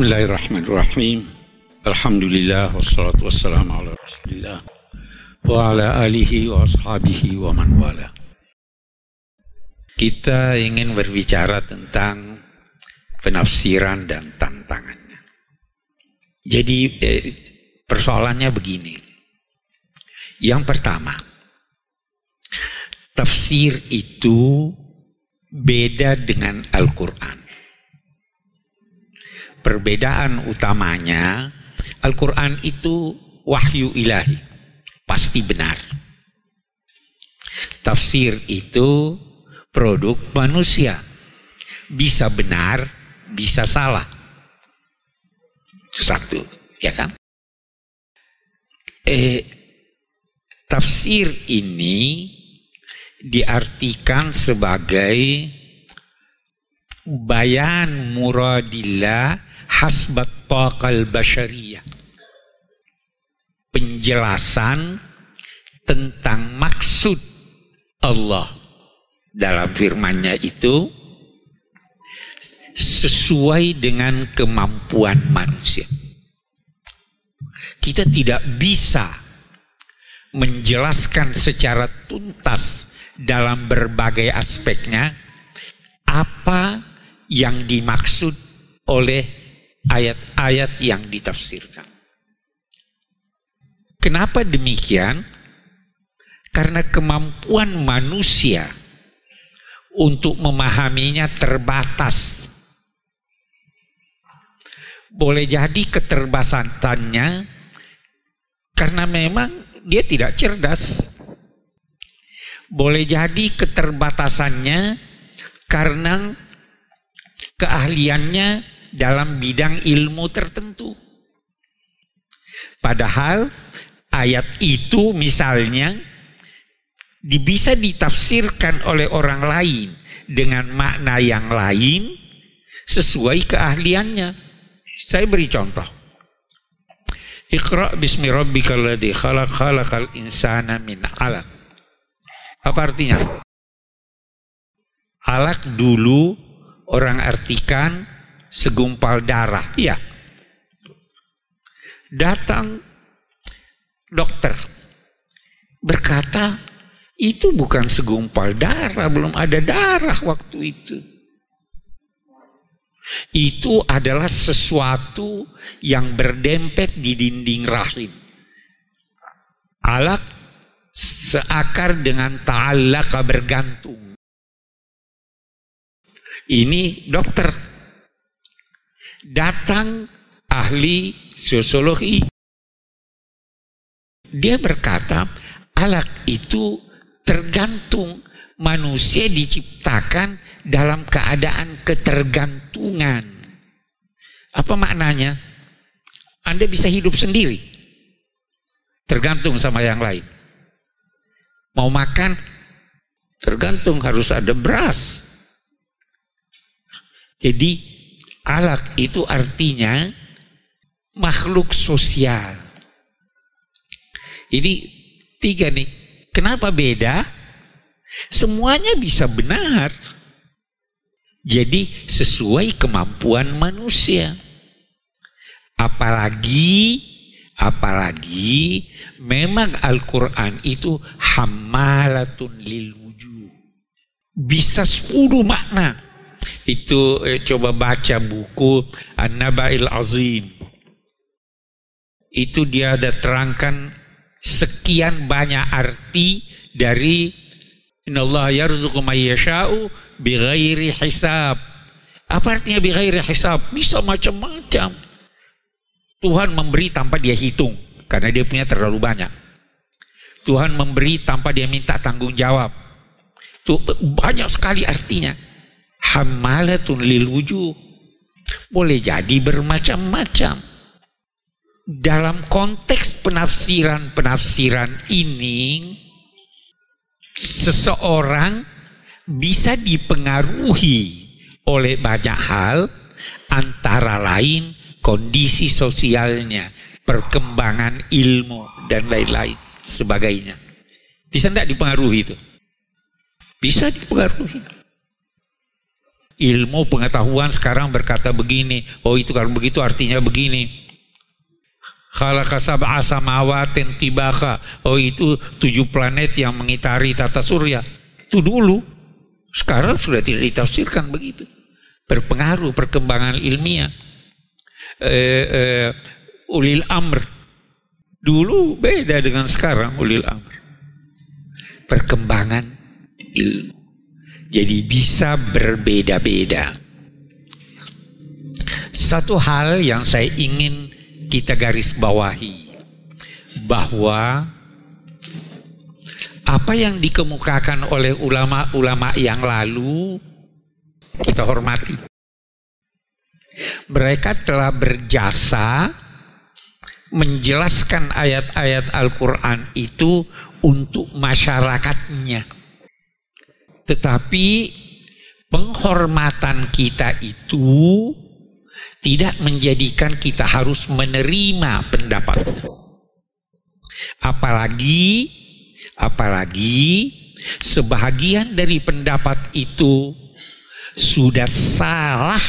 Bismillahirrahmanirrahim. Alhamdulillah wassalatu wassalamu ala Rasulillah wa ala alihi wa ashabihi wa man wala. Kita ingin berbicara tentang penafsiran dan tantangannya. Jadi eh, persoalannya begini. Yang pertama, tafsir itu beda dengan Al-Quran perbedaan utamanya Al-Quran itu wahyu ilahi pasti benar. Tafsir itu produk manusia. Bisa benar bisa salah. Itu satu ya kan? Eh tafsir ini diartikan sebagai bayan muradillah hasbat taqal basyariyah. Penjelasan tentang maksud Allah dalam firman-Nya itu sesuai dengan kemampuan manusia. Kita tidak bisa menjelaskan secara tuntas dalam berbagai aspeknya apa yang dimaksud oleh ayat-ayat yang ditafsirkan. Kenapa demikian? Karena kemampuan manusia untuk memahaminya terbatas. Boleh jadi keterbatasannya karena memang dia tidak cerdas. Boleh jadi keterbatasannya karena keahliannya dalam bidang ilmu tertentu. Padahal ayat itu misalnya bisa ditafsirkan oleh orang lain dengan makna yang lain sesuai keahliannya. Saya beri contoh. Iqra bismi rabbikal ladzi khalaq khalaqal insana min 'alaq. Apa artinya? Alak dulu orang artikan segumpal darah. Iya. Datang dokter berkata, itu bukan segumpal darah, belum ada darah waktu itu. Itu adalah sesuatu yang berdempet di dinding rahim. Alak seakar dengan ta'allaka bergantung. Ini dokter datang ahli sosiologi. Dia berkata, alat itu tergantung manusia diciptakan dalam keadaan ketergantungan. Apa maknanya? Anda bisa hidup sendiri. Tergantung sama yang lain. Mau makan, tergantung harus ada beras. Jadi Alak itu artinya makhluk sosial. Ini tiga nih. Kenapa beda? Semuanya bisa benar. Jadi sesuai kemampuan manusia. Apalagi apalagi memang Al-Qur'an itu hamalatun lil wujuh. Bisa sepuluh makna itu eh, coba baca buku An-Nabail Azim. Itu dia ada terangkan sekian banyak arti dari Innallaha yarzuqu may yasha'u bighairi hisab. Apa artinya bighairi hisab? Bisa macam-macam. Tuhan memberi tanpa dia hitung karena dia punya terlalu banyak. Tuhan memberi tanpa dia minta tanggung jawab. Tuh, banyak sekali artinya hamalatun lil wujuh. Boleh jadi bermacam-macam. Dalam konteks penafsiran-penafsiran ini, seseorang bisa dipengaruhi oleh banyak hal, antara lain kondisi sosialnya, perkembangan ilmu, dan lain-lain sebagainya. Bisa tidak dipengaruhi itu? Bisa dipengaruhi. Ilmu pengetahuan sekarang berkata begini. Oh itu kalau begitu artinya begini. Khalaqa sab'a tibaka. Oh itu tujuh planet yang mengitari tata surya. Itu dulu. Sekarang sudah tidak ditafsirkan begitu. Berpengaruh perkembangan ilmiah. Eh, eh, ulil amr. Dulu beda dengan sekarang ulil amr. Perkembangan ilmu. Jadi bisa berbeda-beda. Satu hal yang saya ingin kita garis bawahi bahwa apa yang dikemukakan oleh ulama-ulama yang lalu kita hormati. Mereka telah berjasa menjelaskan ayat-ayat Al-Quran itu untuk masyarakatnya. Tetapi penghormatan kita itu tidak menjadikan kita harus menerima pendapat. Apalagi, apalagi sebahagian dari pendapat itu sudah salah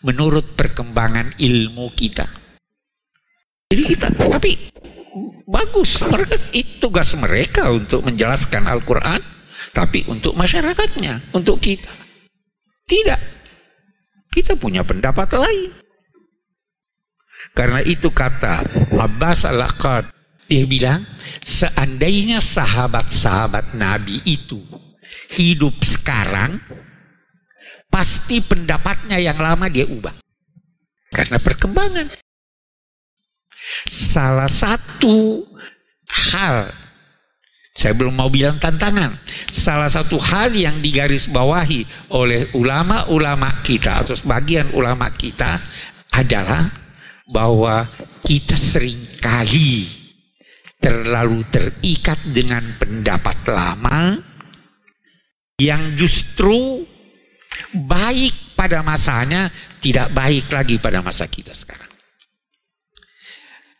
menurut perkembangan ilmu kita. Jadi kita, tapi bagus, mereka itu tugas mereka untuk menjelaskan Al-Quran tapi untuk masyarakatnya, untuk kita. Tidak. Kita punya pendapat lain. Karena itu kata Abbas al-Aqad, dia bilang, seandainya sahabat-sahabat Nabi itu hidup sekarang, pasti pendapatnya yang lama dia ubah. Karena perkembangan. Salah satu hal saya belum mau bilang tantangan. Salah satu hal yang digarisbawahi oleh ulama-ulama kita atau sebagian ulama kita adalah bahwa kita sering kali terlalu terikat dengan pendapat lama yang justru baik pada masanya tidak baik lagi pada masa kita sekarang.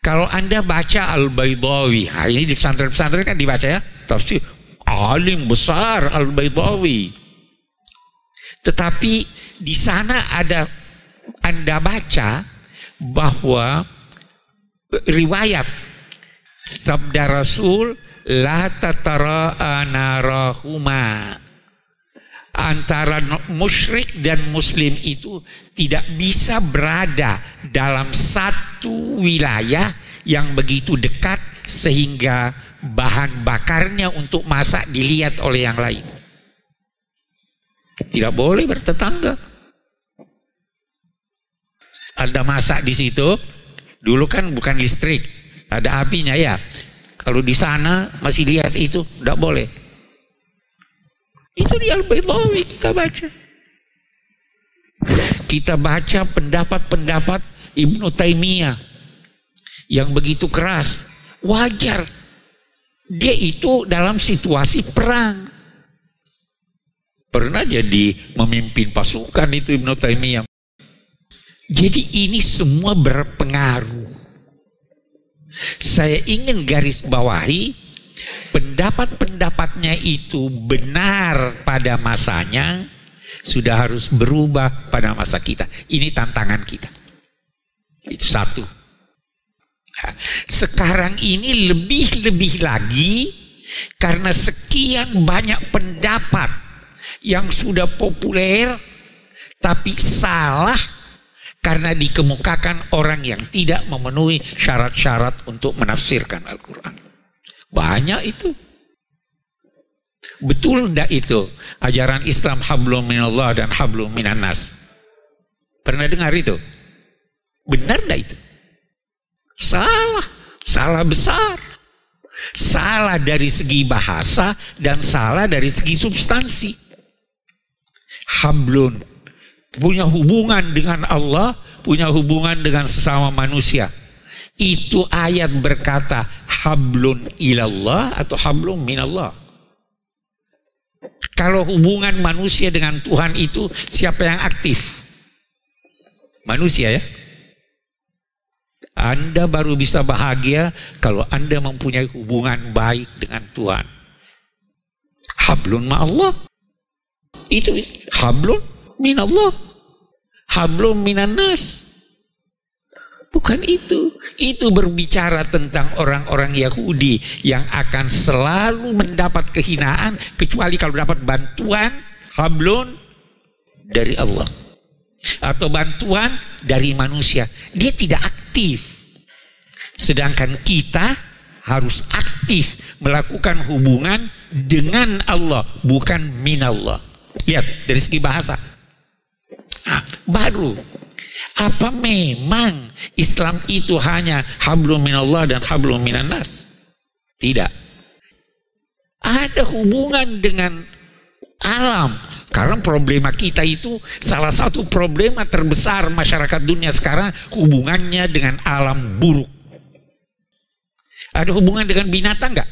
Kalau Anda baca Al-Baydawi, ini di pesantren-pesantren kan dibaca ya, tafsir alim besar Al-Baydawi. Tetapi di sana ada Anda baca bahwa riwayat sabda Rasul la tatara anarahuma antara musyrik dan muslim itu tidak bisa berada dalam satu wilayah yang begitu dekat sehingga bahan bakarnya untuk masak dilihat oleh yang lain. Tidak boleh bertetangga. Ada masak di situ, dulu kan bukan listrik, ada apinya ya. Kalau di sana masih lihat itu, tidak boleh. Itu di Al-Baydawi kita baca. Kita baca pendapat-pendapat Ibnu Taimiyah yang begitu keras. Wajar. Dia itu dalam situasi perang. Pernah jadi memimpin pasukan itu Ibnu Taimiyah. Jadi ini semua berpengaruh. Saya ingin garis bawahi pendapat-pendapatnya itu benar pada masanya, sudah harus berubah pada masa kita. Ini tantangan kita. Itu satu. Sekarang ini lebih-lebih lagi karena sekian banyak pendapat yang sudah populer tapi salah karena dikemukakan orang yang tidak memenuhi syarat-syarat untuk menafsirkan Al-Quran. Banyak itu. Betul tidak itu? Ajaran Islam hablum minallah dan hablum minannas. Pernah dengar itu? Benar tidak itu? Salah. Salah besar. Salah dari segi bahasa dan salah dari segi substansi. Hablun. Punya hubungan dengan Allah, punya hubungan dengan sesama manusia itu ayat berkata hablun ilallah atau hablum minallah. Kalau hubungan manusia dengan Tuhan itu siapa yang aktif? Manusia ya. Anda baru bisa bahagia kalau Anda mempunyai hubungan baik dengan Tuhan. Hablun ma Allah. Itu hablun minallah. Hablum minan nas. Bukan itu. Itu berbicara tentang orang-orang Yahudi yang akan selalu mendapat kehinaan kecuali kalau dapat bantuan hablun dari Allah atau bantuan dari manusia. Dia tidak aktif. Sedangkan kita harus aktif melakukan hubungan dengan Allah, bukan minallah. Lihat dari segi bahasa. Nah, baru apa memang Islam itu hanya hablum minallah dan hablum minannas? Tidak. Ada hubungan dengan alam. Karena problema kita itu salah satu problema terbesar masyarakat dunia sekarang hubungannya dengan alam buruk. Ada hubungan dengan binatang enggak?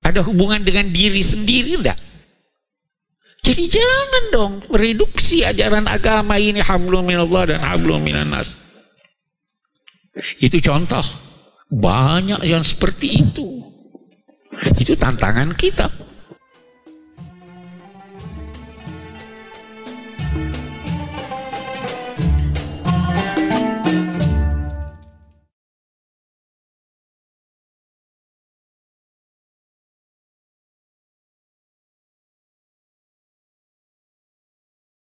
Ada hubungan dengan diri sendiri enggak? Jadi jangan dong reduksi ajaran agama ini hablum minallah dan hablum minannas. Itu contoh. Banyak yang seperti itu. Itu tantangan kita.